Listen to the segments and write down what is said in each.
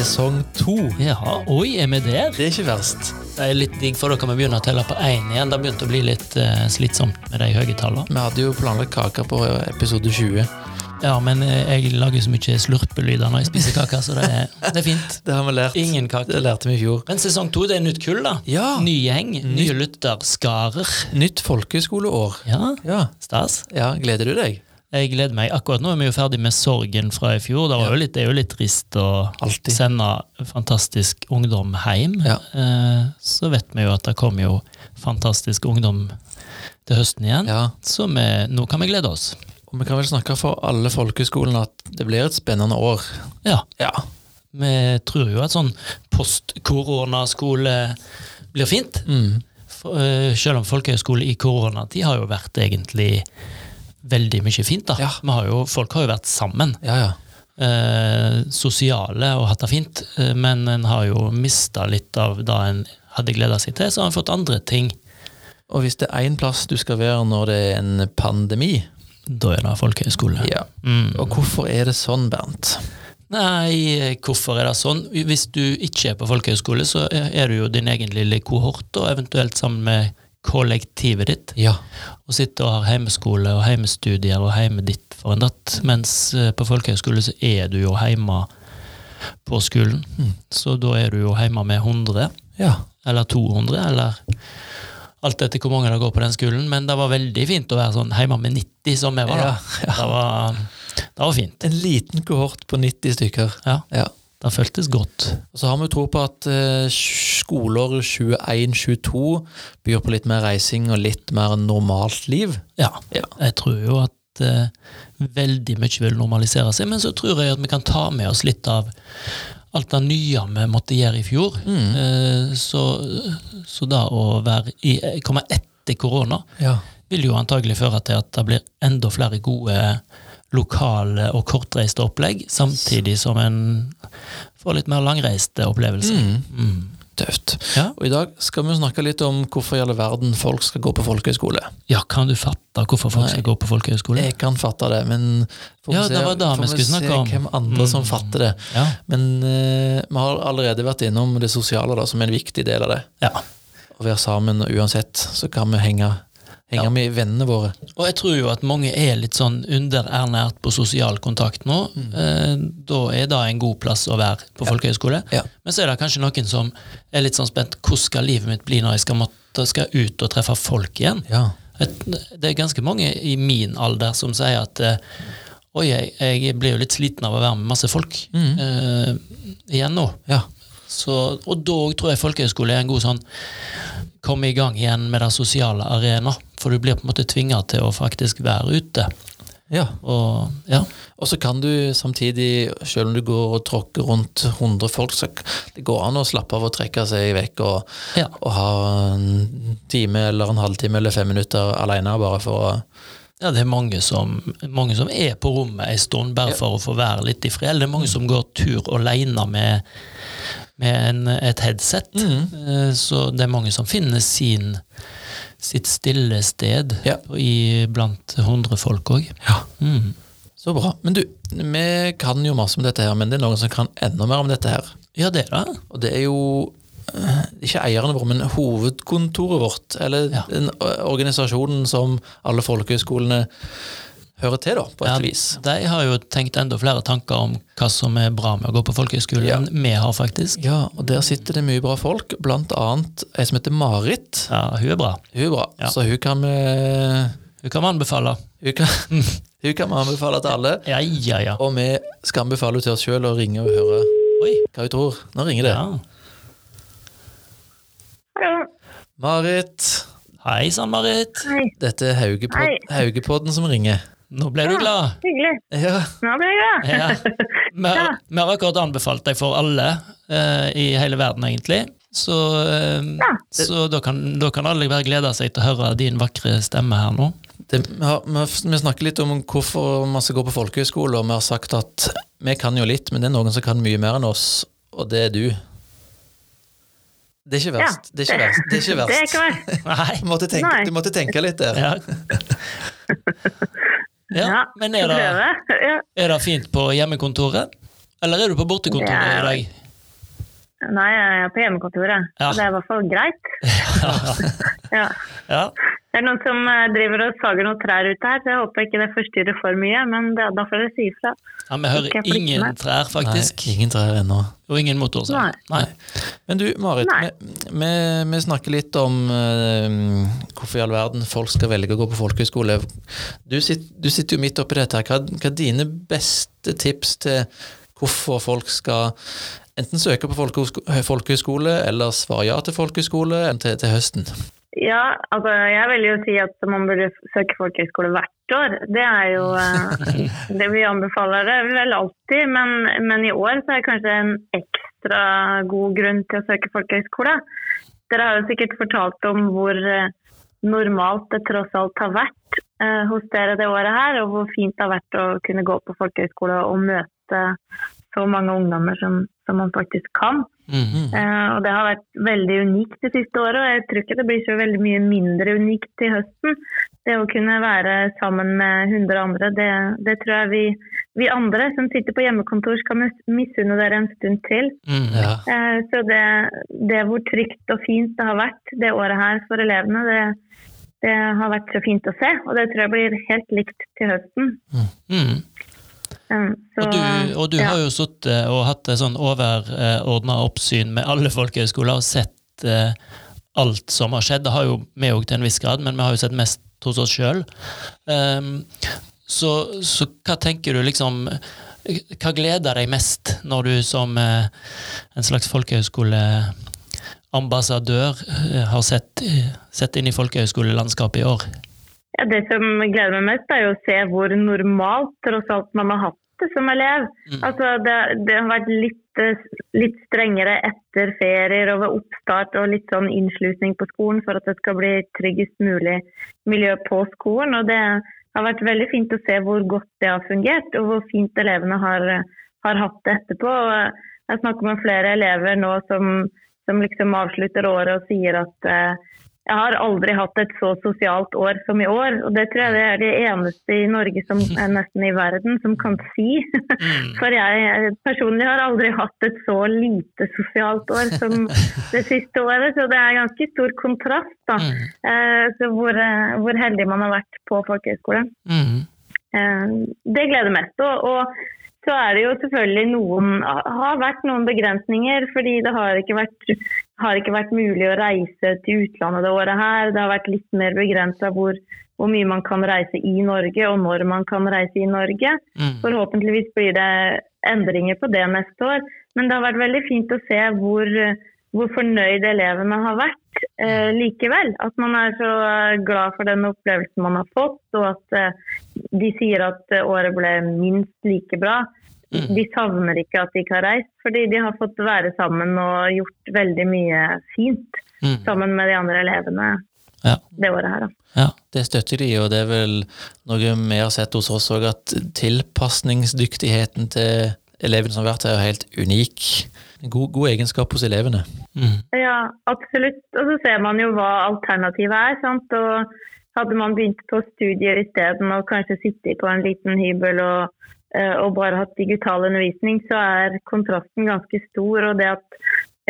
sesong to. Ja, oi, er vi der? Det er ikke verst. Det er litt digg, for da kan vi begynne å telle på én igjen. Det begynte å bli litt uh, slitsomt med de høye tallene. Vi hadde jo planlagt kaker på episode 20. Ja, men eh, jeg lager så mye slurpelyder når jeg spiser kake, så det er, det er fint. Det har vi lært. Ingen kake. Det lærte vi i fjor. Men sesong to, det er nytt kull, da. Ja. Ny gjeng, nye lytterskarer. Nytt folkehøyskoleår. Ja, Ja. stas. ja, gleder du deg? Jeg gleder meg. Akkurat nå er vi jo ferdig med sorgen fra i fjor. Det, var jo litt, det er jo litt trist å Altid. sende fantastisk ungdom hjem. Ja. Eh, Så vet vi jo at det kommer jo fantastisk ungdom til høsten igjen. Ja. Så Så vi, nå kan vi glede oss. Og vi kan vel snakke for alle folkehøyskolene at det blir et spennende år. Ja. Ja. Vi tror jo at sånn post-koronaskole blir fint. Mm. For, eh, selv om folkehøyskole i koronatid har jo vært egentlig veldig mye fint. da. Ja. Har jo, folk har jo vært sammen. Ja, ja. eh, sosiale og hatt det fint, eh, men en har jo mista litt av det en hadde gleda seg til, så har en fått andre ting. Og hvis det er én plass du skal være når det er en pandemi, Da er det folkehøyskole. ja. Mm. Og hvorfor er det sånn, Bernt? Nei, hvorfor er det sånn? Hvis du ikke er på folkehøyskole, så er du jo din egen lille kohort, og eventuelt sammen med kollektivet ditt, Ja. og sitter og har heimeskole og heimestudier og heime ditt for en datt, mens eh, på folkehøyskole så er du jo heime på skolen. Mm. Så da er du jo heime med 100. Ja. eller 200, eller alt etter hvor mange det går på den skolen. Men det var veldig fint å være sånn hjemme med 90, som vi var. da. Ja, Det, var, det var fint. En liten kohort på 90 stykker. Ja, Ja. Det føltes godt. Og så har vi tro på at skoler 21-22 byr på litt mer reising og litt mer normalt liv. Ja, Ja. jeg tror jo at uh, veldig mye vil normalisere seg, men så tror jeg at vi kan ta med oss litt av alt det nye vi måtte gjøre i fjor. Mm. Uh, så, så da å være i, komme etter korona Ja. vil jo antagelig føre til at det blir enda flere gode lokale og kortreiste opplegg, samtidig som en får litt mer langreiste opplevelser. Mm. Mm. Tøft. Ja. Og i dag skal vi snakke litt om hvorfor i all verden folk skal gå på folkehøyskole. ja, kan du fatte hvorfor folk Nei. skal gå på folkehøyskole? Jeg kan fatte det, men får Ja, vi var det vi om. se hvem andre som Mm. fatter det. Ja. Men uh, vi har allerede vært innom det sosiale, da, som er en viktig del av det. ja. Å være sammen, uansett så kan vi henge, henge Ja. med vennene våre. Og jeg tror jo at mange er litt sånn underernært på sosial kontakt nå. Eh, da er det en god plass å være på folkehøyskole. Ja. Men så er det kanskje noen som er litt sånn spent hvordan skal livet mitt bli når jeg skal, måtte, skal ut og treffe folk igjen? Ja. Et, det er ganske mange i min alder som sier at eh, Oi, jeg, jeg blir jo litt sliten av å være med masse folk mm. eh, igjen nå. ja. Så, og da tror jeg folkehøyskole er en god sånn komme i gang igjen med den sosiale arena. For du blir på en måte tvinga til å faktisk være ute. ja. Og ja, Og så kan du samtidig, selv om du går og tråkker rundt 100 folk, så det går an å slappe av og trekke seg vekk og, ja. og ha en time eller en halvtime eller fem minutter alene bare for å ja det er mange som, mange som er på rommet ei stund bare for å få være litt i fred. Eller det er mange som går tur alene med, med en, et headset. Mm. Så det er mange som finner sin, sitt stille sted Ja. i, blant 100 folk òg. Ja. Mm. Så bra. Men du, vi kan jo masse om dette her, men det er noen som kan enda mer om dette her. Ja, det er det. Og det er jo eh, ikke eierne våre, men hovedkontoret vårt, eller Ja. eh, organisasjonen som alle folkehøyskolene hører til, da, på et Ja, vis. De har jo tenkt enda flere tanker om hva som er bra med å gå på folkehøyskole, Ja. enn vi har faktisk. Ja, og der sitter det mye bra folk, blant annet ei som heter Marit. Ja, hun er bra. Hun er bra, Ja. så hun kan vi Hun kan vi anbefale. hun kan, hun kan vi anbefale til alle. Ja, ja, ja. Og vi skal anbefale henne til oss sjøl å ringe og høre Oi. hva hun tror. Nå ringer det. Ja. Hallo. Marit, Hei sann, Marit. Hei. dette er Haugepod Hei. Haugepodden som ringer. Nå ble du glad. Hyggelig. Ja, Nå ble jeg glad. Ja. Vi har, vi har akkurat anbefalt deg for alle uh, i hele verden, egentlig. Så, uh, Ja. så da, kan, da kan alle bare glede seg til å høre din vakre stemme her nå. det, vi, har, vi, snakker litt om hvorfor man skal gå på folkehøyskole, og vi har sagt at vi kan jo litt, men det er noen som kan mye mer enn oss, og det er du. Det er ikke Ja, verst. Det er ikke verst. Det er ikke Det er ikke verst. Nei. Du måtte tenke, du måtte tenke litt der. Ja. ja. Men er det, er det fint på hjemmekontoret? Eller er du på bortekontoret i dag? Nei, jeg er på hjemmekontoret. Ja. Så det er i hvert fall greit. Ja. ja. Det er noen som eh, driver og sager noen trær ute her, så jeg håper ikke det forstyrrer for mye. Men det, da får dere si ifra. ja vi hører ingen trær, faktisk. Nei, ingen trær ennå. Og ingen motor. så. Nei. Nei. Men du, Marit, vi, vi, vi snakker litt om uh, hvorfor i all verden folk skal velge å gå på folkehøyskole. Du, sitt, du sitter jo midt oppi dette. her. Hva, hva er dine beste tips til hvorfor folk skal enten søke på folkehøyskole eller svare ja til folkehøyskole til, til høsten? Ja, altså jeg vil jo si at man burde søke folkehøyskole hvert år. Det er jo eh, det vi anbefaler det vel alltid, men, men i år så er det kanskje en ekstra god grunn til å søke folkehøyskole. Dere har jo sikkert fortalt om hvor eh, normalt det tross alt har vært eh, hos dere det året her, og hvor fint det har vært å kunne gå på folkehøyskole og møte så mange ungdommer som, som man faktisk kan. Mhm. Eh, og det har vært veldig unikt det siste året, og jeg tror ikke det blir så veldig mye mindre unikt til høsten. Det å kunne være sammen med 100 andre, det, det tror jeg vi, vi andre som sitter på hjemmekontor skal mis- misunne dere en stund til. Mm, Ja. Eh, så det, det hvor trygt og fint det har vært det året her for elevene, det, det har vært så fint å se. Og det tror jeg blir helt likt til høsten. Mhm. Eh, så, Og du, og du ja. har jo sittet og hatt et sånn overordna oppsyn med alle folkehøyskoler og sett eh, alt som har skjedd. Det har jo vi òg til en viss grad, men vi har jo sett mest hos oss sjøl. så, så hva tenker du liksom Hva gleder deg mest når du som eh, en slags folkehøyskoleambassadør eh, har sett, sett inn i folkehøyskolelandskapet i år? Ja, det som gleder meg mest, er jo å se hvor normalt tross alt man har hatt det som elev. Mm. Altså, det, det har vært litt, eh, litt strengere etter ferier og ved oppstart og litt sånn innslutning på skolen for at det skal bli tryggest mulig miljø på skolen. Og det har vært veldig fint å se hvor godt det har fungert, og hvor fint elevene har, har hatt det etterpå. Og jeg snakker med flere elever nå som, som liksom avslutter året og sier at eh, jeg har aldri hatt et så sosialt år som i år, og det tror jeg det er de eneste i Norge, som er nesten i verden, som kan si. Mm. For jeg personlig har aldri hatt et så lite sosialt år som det siste året, så det er ganske stor kontrast da. Mm. Eh, så hvor, eh, hvor heldig man har vært på folkehøyskole. Mm. Eh, Det gleder mest. Og, og så er det jo selvfølgelig noen har vært noen begrensninger, fordi det har ikke vært, har ikke vært mulig å reise til utlandet det året her. Det har vært litt mer begrensa hvor, hvor mye man kan reise i Norge, og når man kan reise i Norge. Mm. Forhåpentligvis blir det endringer på det neste år. Men det har vært veldig fint å se hvor, hvor fornøyd elevene har vært eh, likevel. At man er så glad for den opplevelsen man har fått, og at eh, de sier at eh, året ble minst like bra. Mm. De savner ikke at de ikke har reist, fordi de har fått være sammen og gjort veldig mye fint Mm. sammen med de andre elevene Ja. det året her. Da. Ja. Det støtter de, og det er vel noe vi har sett hos oss òg, at tilpasningsdyktigheten til elevene som har vært her, er helt unik. God, god egenskap hos elevene. Mm. Ja, absolutt. Og så ser man jo hva alternativet er. sant? Og hadde man begynt på studier isteden og kanskje sittet på en liten hybel og, eh, og bare hatt digital undervisning, så er kontrasten ganske stor. Og det at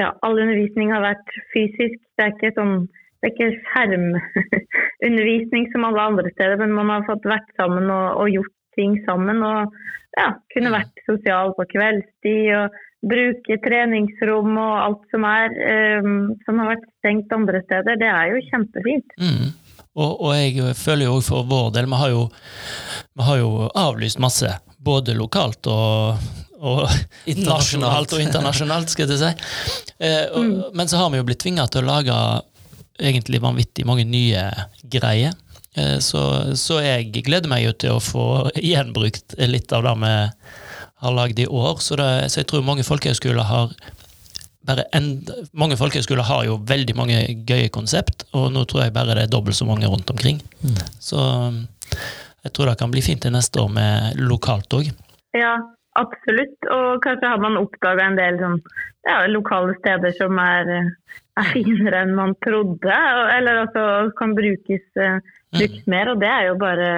ja, all undervisning har vært fysisk, det er ikke sånn det er ikke skjermundervisning som alle andre steder, men man har fått vært sammen og, og gjort ting sammen. Og ja, kunne vært sosial på kveldstid og bruke treningsrom og alt som er, um, som har vært stengt andre steder. Det er jo kjempefint. Mm. Og, og jeg føler jo for vår del, vi har jo, vi har jo avlyst masse. Både lokalt og, og Internasjonalt. nasjonalt og internasjonalt, skal jeg si. Eh, og, Men så har vi jo blitt tvinga til å lage egentlig vanvittig mange nye greier. Eh, så, så jeg gleder meg jo til å få gjenbrukt litt av det vi har lagd i år. Så, det, så jeg tror mange folkehøyskoler har bare end, mange folkehøyskoler har jo veldig mange gøye konsept, og nå tror jeg bare det er dobbelt så mange rundt omkring. Så um, jeg tror det kan bli fint til neste år med lokalt òg. Ja, absolutt. Og kanskje har man oppdaga en del sånn, ja, lokale steder som er, er finere enn man trodde, eller altså kan brukes, eh, brukes mer, og det er jo bare,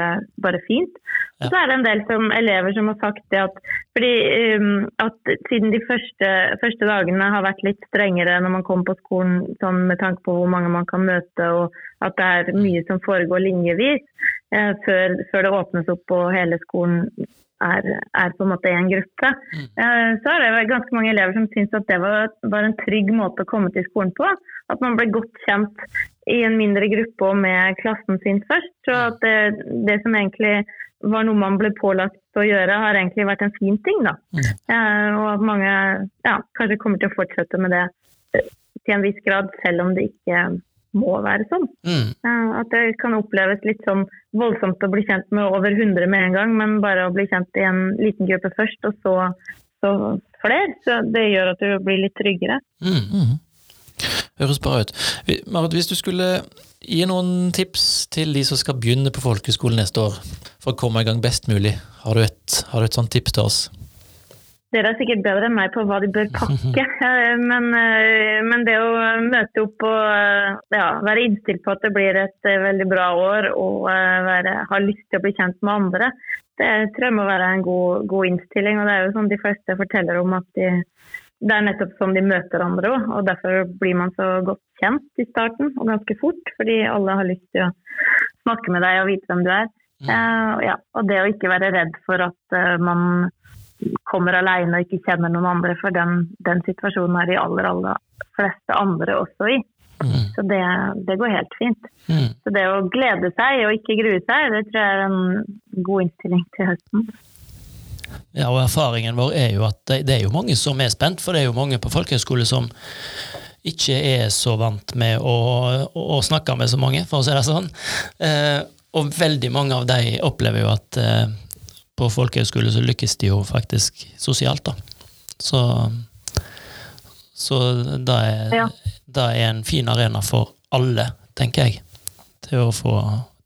bare fint. Og så er det en del som, elever som har sagt det at, fordi, um, at siden de første, første dagene har vært litt strengere når man kommer på skolen sånn med tanke på hvor mange man kan møte, og at det er mye som foregår linjevis, eh, før, før det åpnes opp og hele skolen er, er på en måte en gruppe, Mm. så er det ganske mange elever som syns at det var, var en trygg måte å komme til skolen på. At man ble godt kjent i en mindre gruppe og med klassen sin først. Så at det, det som egentlig var noe man ble pålagt å gjøre, har egentlig vært en fin ting. da. Mm. og at mange ja, kanskje kommer til å fortsette med det eh, til en viss grad, selv om det ikke må være sånn. Mm. At det kan oppleves litt sånn voldsomt å bli kjent med over 100 med en gang, men bare å bli kjent i en liten gruppe først, og så, så flere. Så det gjør at du blir litt tryggere. Mm. Høres bra ut. Marit, hvis du skulle gi noen tips til de som skal begynne på folkehøyskolen neste år, for å komme i gang best mulig, har du et, har du et sånt tips til oss? Dere er sikkert bedre enn meg på hva de bør pakke, eh, men, eh, men det å møte opp og eh, ja, være innstilt på at det blir et veldig bra år og være, ha lyst til å bli kjent med andre, det tror jeg må være en god, god innstilling. Og det er jo sånn de fleste forteller om at de, det er nettopp sånn de møter andre òg, og derfor blir man så godt kjent i starten og ganske fort, fordi alle har lyst til å snakke med deg og vite hvem du er. Mm. ja, og det å ikke være redd for at man kommer alene og ikke kjenner noen andre, for den, den situasjonen er de aller, aller fleste andre også i. Så det, det går helt fint. Mm. Så det å glede seg og ikke grue seg, det tror jeg er en god innstilling til høsten. Ja, og erfaringen vår er jo at det, det er jo mange som er spent, for det er jo mange på folkehøyskole som ikke er så vant med å, å, å snakke med så mange, for å si det sånn. Eh, og veldig mange av de opplever jo at eh, på folkehøyskole så lykkes de jo faktisk sosialt, da. Så, så det er, Ja. det er en fin arena for alle, tenker jeg, til å, få,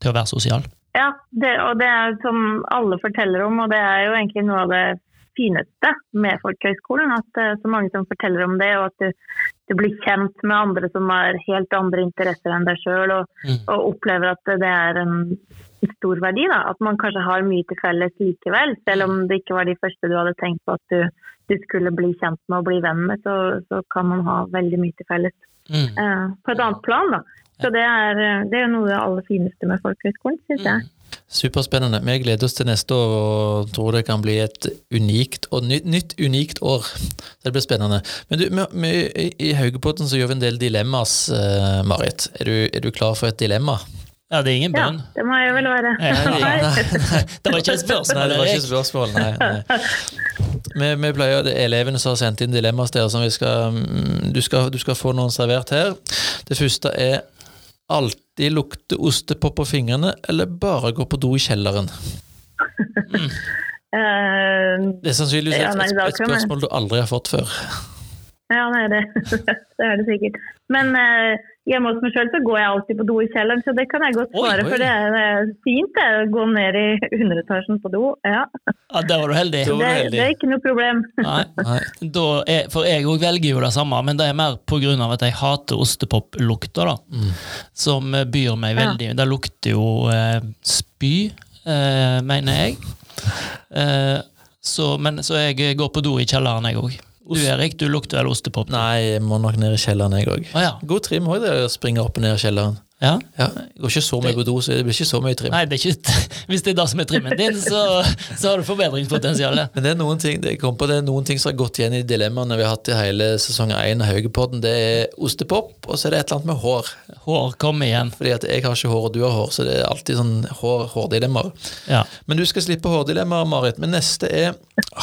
til å være sosial. Ja, det, og det er som alle forteller om, og det er jo egentlig noe av det fineste med folkehøyskolen. At det er så mange som forteller om det, og at du, du blir kjent med andre som har helt andre interesser enn deg sjøl, og, Mm. og opplever at det er en stor verdi. Da. At man kanskje har mye til felles likevel, selv om det ikke var de første du hadde tenkt på at du, du skulle bli kjent med og bli venn med, så, så kan man ha veldig mye til felles Mm. uh, på et annet plan. Da. Så det er, det er noe av det aller fineste med folkehøgskolen, syns jeg. Superspennende. Vi gleder oss til neste år og tror det kan bli et unikt og nytt, nytt unikt år. Det blir spennende. Men du, vi, i Haugepodden så gjør vi en del dilemmas, eh, Marit. Er du, er du klar for et dilemma? Ja, det er ingen bønn. Ja, det må jeg vel være. Ja, Nei, nei, Det var ikke et spørsmål. Nei, det var ikke et spørsmål. Nei, nei. Vi, vi pleier, det er elevene som har sendt inn dilemmaer til oss. som vi skal, mm, du, skal, du skal få noen servert her. Det første er alltid lukte ostepop på fingrene, eller bare gå på do i kjelleren? Mm. Det er sannsynligvis et, et, et spørsmål du aldri har fått før. Ja, nei, det, det er det sikkert. Men eh, hjemme hos meg sjøl så går jeg alltid på do i kjelleren, så det kan jeg godt svare. oi. For det er, det er fint det, å gå ned i underetasjen på do. Ja, Ja, der var du heldig. Det, det, det er ikke noe problem. Nei. Nei. Da er, for jeg òg velger jo det samme, men det er mer pga. at jeg hater ostepoplukter, da. Mm. Som eh, byr meg Ja. veldig. Det lukter jo eh, spy, eh, mener jeg. Eh, så, men, så jeg går på do i kjelleren, jeg òg. Du Erik, du lukter vel ostepop? Nei, jeg må nok ned i kjelleren, jeg òg. Ah, ja. God trim òg, det å springe opp og ned i kjelleren. Ja. Ja, Det går ikke så mye på do, så det blir ikke så mye trim. Nei, det er ikke, hvis det er det som er trimmen din, så, så har du forbedringspotensial. Men det er noen ting det, kom på, det er noen ting som har gått igjen i dilemmaene vi har hatt i hele sesong 1 av Haugepodden. Det er ostepop, og så er det et eller annet med hår. Hår kom igjen. Fordi at jeg har ikke hår, og du har hår, så det er alltid sånn hår, hårdilemmaer. Ja. Men du skal slippe hårdilemmaer, Marit. Men neste er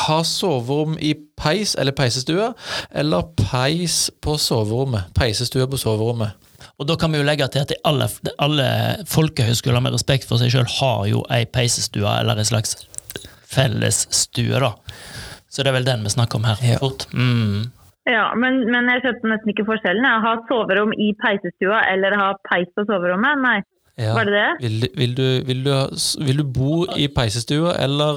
ha soverom i peis eller peisestue, eller peis på soverommet. Peisestue på soverommet. Og da kan vi jo legge til at alle, alle folkehøyskoler med respekt for seg sjøl har jo ei peisestue, eller en slags fellesstue, da. Så det er vel den vi snakker om her. Ja. fort. Mm. Ja, men, men jeg skjønte nesten ikke forskjellen. jeg. Ha soverom i peisestua eller ha peis på soverommet? Nei. Ja. Var det det? Vil, du- vil, du, vil, du, vil du bo i peisestua eller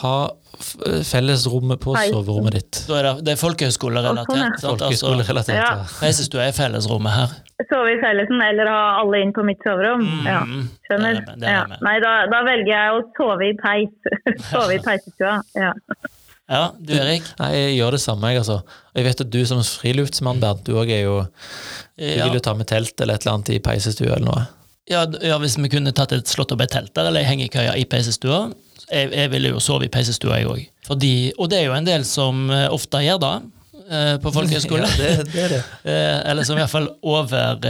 ha f- fellesrommet på Peis. soverommet ditt? Da er det, det er folkehøyskolerelatert. Sånn, ja. Altså, Folkehøyskolerelatert. Ja. ja. Peisestua er fellesrommet her. Sove i fellesen eller ha alle inn på mitt soverom? Ja, Mm, skjønner. det er med, det er Ja. Nei, da, da velger jeg å sove i peis. sove i peisestua. Ja. Ja, du Erik? Nei, jeg gjør det samme, jeg, altså. Jeg vet at du som friluftsmann, Bernt, du òg er jo Du Ja, vil jo ta med telt eller et eller annet i peisestua eller noe. Ja, ja, hvis vi kunne tatt et slått opp et telt der, eller ei hengekøye i peisestua jeg, jeg ville jo sove i peisestua, jeg òg. Og det er jo en del som eh, ofte gjør det eh, på folkehøyskole. Ja, det, det er det. Eh, eller som i hvert fall over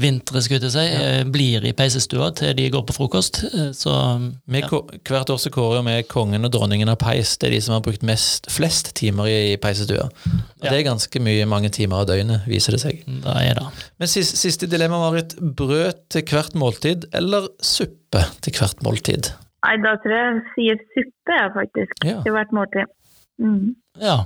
vintre, skulle jeg si, ja. blir i peisestua til de går på frokost. Eh, så ja. Hvert år så kårer vi kongen og dronningen av peis. Det er de som har brukt mest, flest timer i peisestua. Ja. Det er ganske mye mange timer av døgnet, viser det seg. da er det. Men siste, siste dilemma, Marit. Brød til hvert måltid eller suppe til hvert måltid? Nei, da tror jeg jeg sier suppe, faktisk. Ja. Til hvert måltid. Mm. Ja.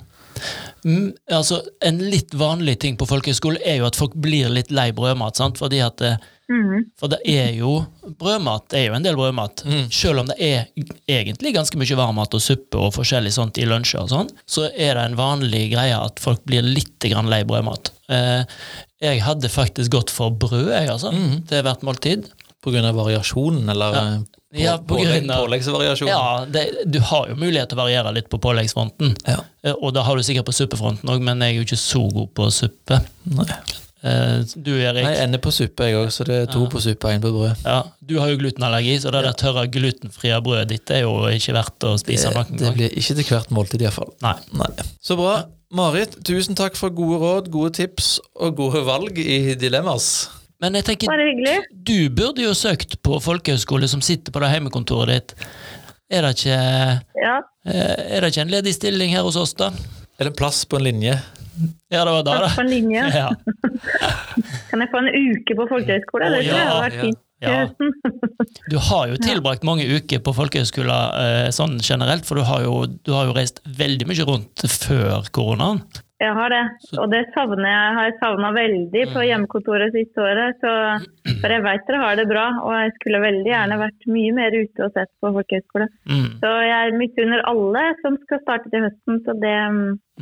Mm, altså, en litt vanlig ting på folkehøyskole er jo at folk blir litt lei brødmat. sant? Fordi at det, Mm. For det er jo brødmat, det er jo en del brødmat. Mm. Selv om det er egentlig ganske mye varmmat og suppe og forskjellig sånt i lunsjer og sånn, så er det en vanlig greie at folk blir litt grann lei brødmat. Eh, jeg hadde faktisk gått for brød, jeg, altså, Mm. til hvert måltid. På grunn av variasjonen, eller Ja. På, Ja, på grunn av- påleggsvariasjon? Ja, det, du har jo mulighet til å variere litt på påleggsfronten. Ja. Eh, Og det har du sikkert på suppefronten òg, men jeg er jo ikke så god på suppe. Nei. Eh, Du, Erik, Nei, jeg ender på suppe, jeg òg, så det er to Ja. på suppe og én på brød. ja, du har jo glutenallergi, så det der tørre glutenfrie brødet ditt er jo ikke verdt å spise Det, det blir ikke til hvert måltid, iallfall. Nei. Nei. Så bra. Marit, tusen takk for gode råd, gode tips og gode valg i Dilemmas. Men jeg tenker, Bare hyggelig. du burde jo søkt på folkehøyskole som sitter på det hjemmekontoret ditt. Er det ikke, Ja. eh, er det ikke en ledig stilling her hos oss, da? Er en plass på en linje. Ja, det var da, da. Plass på en linje. Ja. Kan jeg få en uke på folkehøyskole? Det ja, har vært fint ja. Du har jo tilbrakt mange uker på folkehøyskoler eh, sånn generelt, for du har, jo, du har jo reist veldig mye rundt før koronaen. Jeg har det, og det savner jeg. har jeg savna veldig Mm. på hjemmekontoret siste året. Så, for jeg veit dere har det bra, og jeg skulle veldig gjerne vært mye mer ute og sett på folkehøyskole. Mm, Så jeg misunner alle som skal starte til høsten, så det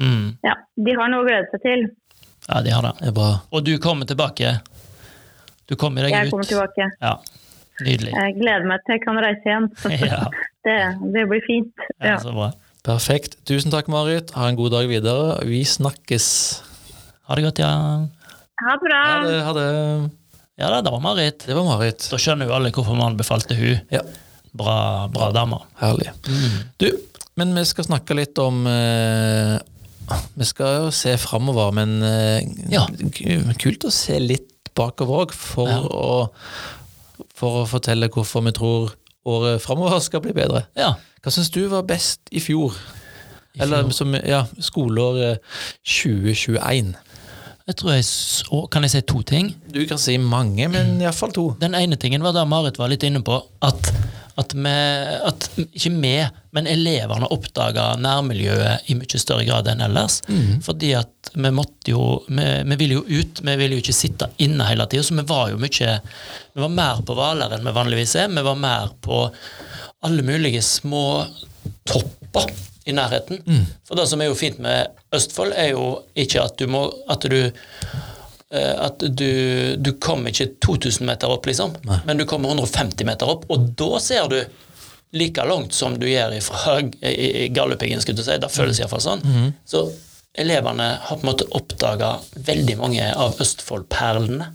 mm. Ja, de har noe å glede seg til. Ja, de har det. Det er bra. Og du kommer tilbake. Du kommer deg ut? Jeg kommer tilbake. Ja, Nydelig. Jeg gleder meg til jeg kan reise igjen. Ja, Det, det blir fint. ja, Ja. så bra. Perfekt. Tusen takk, Marit. Ha en god dag videre. Vi snakkes. Ha det godt, ja. Ha det bra. Ha det. Ha det. Ja det var Marit. Det var Marit. Da skjønner jo alle hvorfor man befalte hun. Ja, Bra, bra dame. herlig. Du, men vi skal snakke litt om eh, Vi skal jo se framover, men eh, Ja. kult å se litt bakover òg, for, Ja. å, for å fortelle hvorfor vi tror året framover skal bli bedre. Ja. Hva syns du var best i fjor? I Eller som ja, skoleåret 2021. Jeg tror jeg så Kan jeg si to ting? Du kan si mange, men iallfall to. Den ene tingen var det Marit var litt inne på, at, at, vi, at ikke vi, men elevene oppdaga nærmiljøet i mye større grad enn ellers. Fordi at vi måtte jo vi, vi ville jo ut, vi ville jo ikke sitte inne hele tida, så vi var jo mye Vi var mer på Hvaler enn vi vanligvis er. Vi var mer på alle mulige små topper i nærheten. For det som er jo fint med Østfold, er jo ikke at du må At du at du, du kommer ikke 2000 meter opp, liksom, men du kommer 150 meter opp, og da ser du like langt som du gjør fra i- i Galdhøpiggen, skulle du si. Det føles iallfall sånn. Så elevene har på en måte oppdaga veldig mange av Østfold-perlene.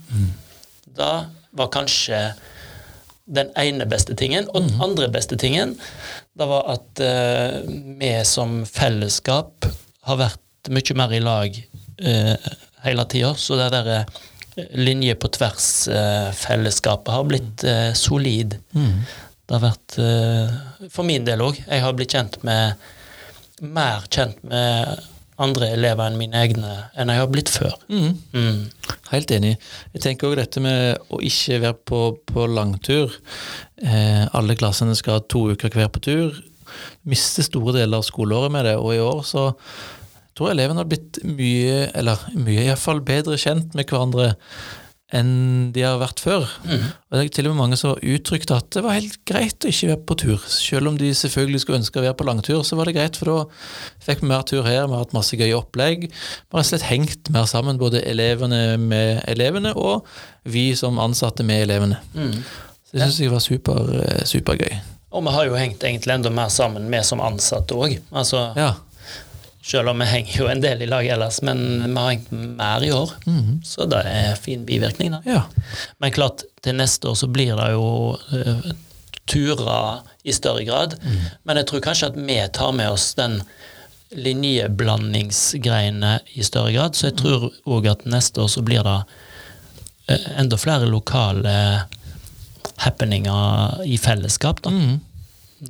Det var kanskje den ene beste tingen. Og den andre beste tingen, det var at uh, vi som fellesskap har vært mye mer i lag eh, hele tida. Så det der eh, linje på tvers-fellesskapet har blitt solid. solid. Det har vært eh, For min del òg. Jeg har blitt kjent med Mer kjent med andre elever enn mine egne enn jeg har blitt før. Mm. Helt enig. Jeg tenker også dette med å ikke være på, på langtur. Eh, alle klassene skal ha to uker hver på tur. Miste store deler av skoleåret med det, og i år så tror elevene har blitt mye, eller mye iallfall bedre kjent med hverandre enn de har vært før. Mm. Og det er til og med mange som uttrykte at det var helt greit å ikke være på tur. Selv om de selvfølgelig skulle ønske å være på langtur, så var det greit, for da fikk vi mer tur her, vi har hatt masse gøye opplegg. Vi har slett hengt mer sammen, både elevene med elevene og vi som ansatte med elevene. Mm. Så det syns jeg var super, eh, supergøy. Og vi har jo hengt egentlig enda mer sammen, vi som ansatte òg. Altså, Ja. Selv om vi henger jo en del i lag ellers, men vi har hengt mer i år. Mm. Så det er fin bivirkning, da. ja. Men klart, til neste år så blir det jo uh, turer i større grad. Men jeg tror kanskje at vi tar med oss den linjeblandingsgreiene i større grad. Så jeg tror òg at neste år så blir det eh, enda flere lokale happeninger i fellesskap. Da. Mm.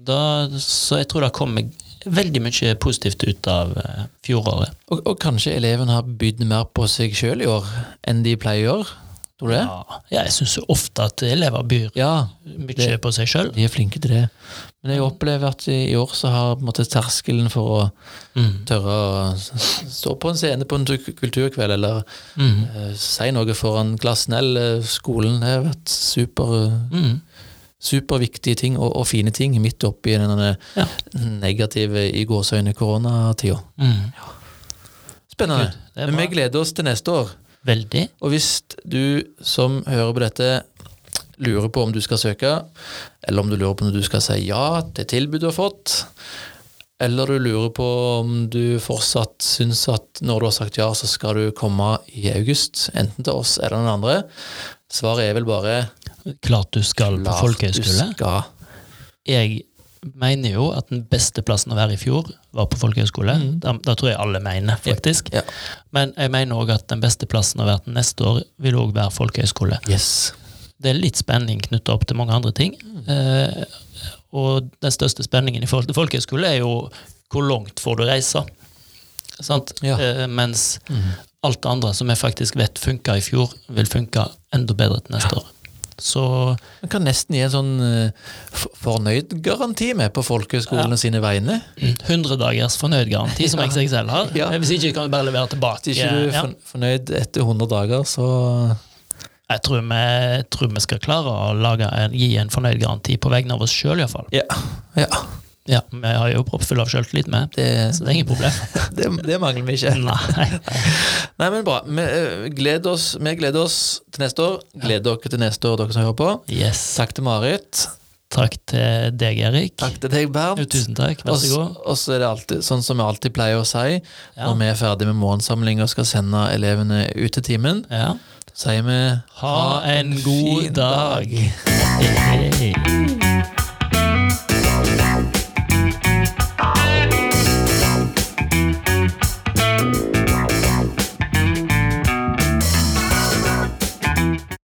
Da, så jeg tror det kommer veldig mye positivt ut av eh, fjoråret. Og, og kanskje elevene har bydd mer på seg sjøl i år enn de pleier å gjøre? Tror du det? Ja, ja, jeg syns ofte at elever byr Ja, mye det- på seg sjøl. de er flinke til det. Men jeg opplever at i i år så har måte terskelen for å Mm. tørre å stå på en scene på en kulturkveld, eller Mm. uh, si noe foran klassen eller skolen, det har vært super, Mm. Superviktige ting og, og fine ting midt oppi denne Ja. negative i gåseøyne koronatida. Mm. Spennende. Good, er Men vi gleder oss til neste år. Veldig. Og hvis du som hører på dette lurer på om du skal søke, eller om du lurer på om du skal si ja til tilbudet du har fått, eller du lurer på om du fortsatt syns at når du har sagt ja, så skal du komme i august, enten til oss eller noen andre, svaret er vel bare Klart du skal på folkehøyskole. Jeg mener jo at den beste plassen å være i fjor, var på folkehøyskole. Da, det tror jeg alle mener, faktisk. Ja. Men jeg mener òg at den beste plassen å være til neste år, vil òg være folkehøyskole. Yes. Det er litt spenning knytta opp til mange andre ting. Eh, og den største spenningen i forhold til folkehøyskole er jo hvor langt får du reise. Sant? Ja. Eh, mens alt det andre som jeg faktisk vet funka i fjor, vil funke enda bedre til neste år. Så Man kan nesten gi en sånn eh, fornøyd-garanti med på folkehøyskolene sine vegne. 100 dagers fornøyd-garanti, som Ja. XXL har. Ja. Hvis ikke kan du bare levere tilbake. Hvis ikke du er Ja. fornøyd etter 100 dager, så Jeg tror vi, jeg tror vi skal klare å lage en, gi en fornøyd-garanti på vegne av oss sjøl, iallfall. Ja. ja. Ja, vi har jo proppfull av sjøltillit med, Det, så det er ingen problem. det, det mangler vi ikke. Nei. Nei, men bra. Vi eh, gleder oss, vi gleder oss til neste år. Gleder dere til neste år, dere som hører på. Yes. Takk til Marit. Takk til deg, Erik. Takk til deg, Bernt. Jo, tusen takk. Vær så god. Og så er det alltid sånn som vi alltid pleier å si, Ja. når vi er ferdig med morgensamling og skal sende elevene ut til timen, Ja. sier vi Ha en god dag! dag. Hey.